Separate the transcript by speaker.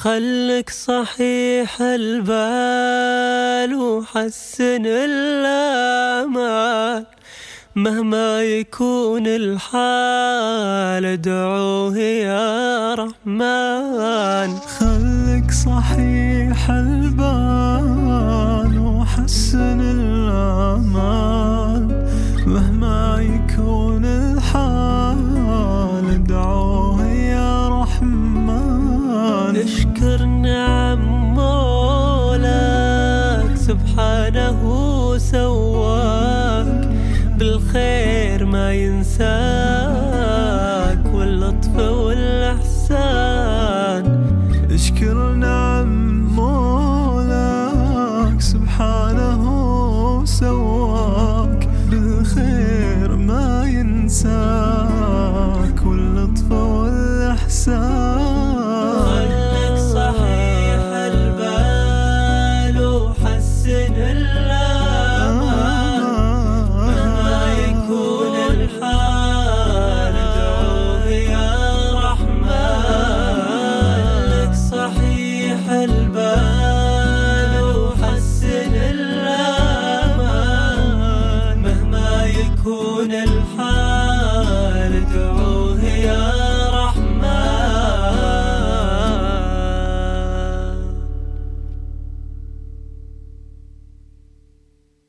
Speaker 1: خلك صحيح البال وحسن الآمال مهما يكون الحال ادعوه يا رحمن.
Speaker 2: خلك صحيح البال
Speaker 1: أشكر نعم مولاك سبحانه سواك بالخير ما ينساك واللطف والإحسان.
Speaker 2: أشكر نعم مولاك سبحانه سواك بالخير ما ينساك.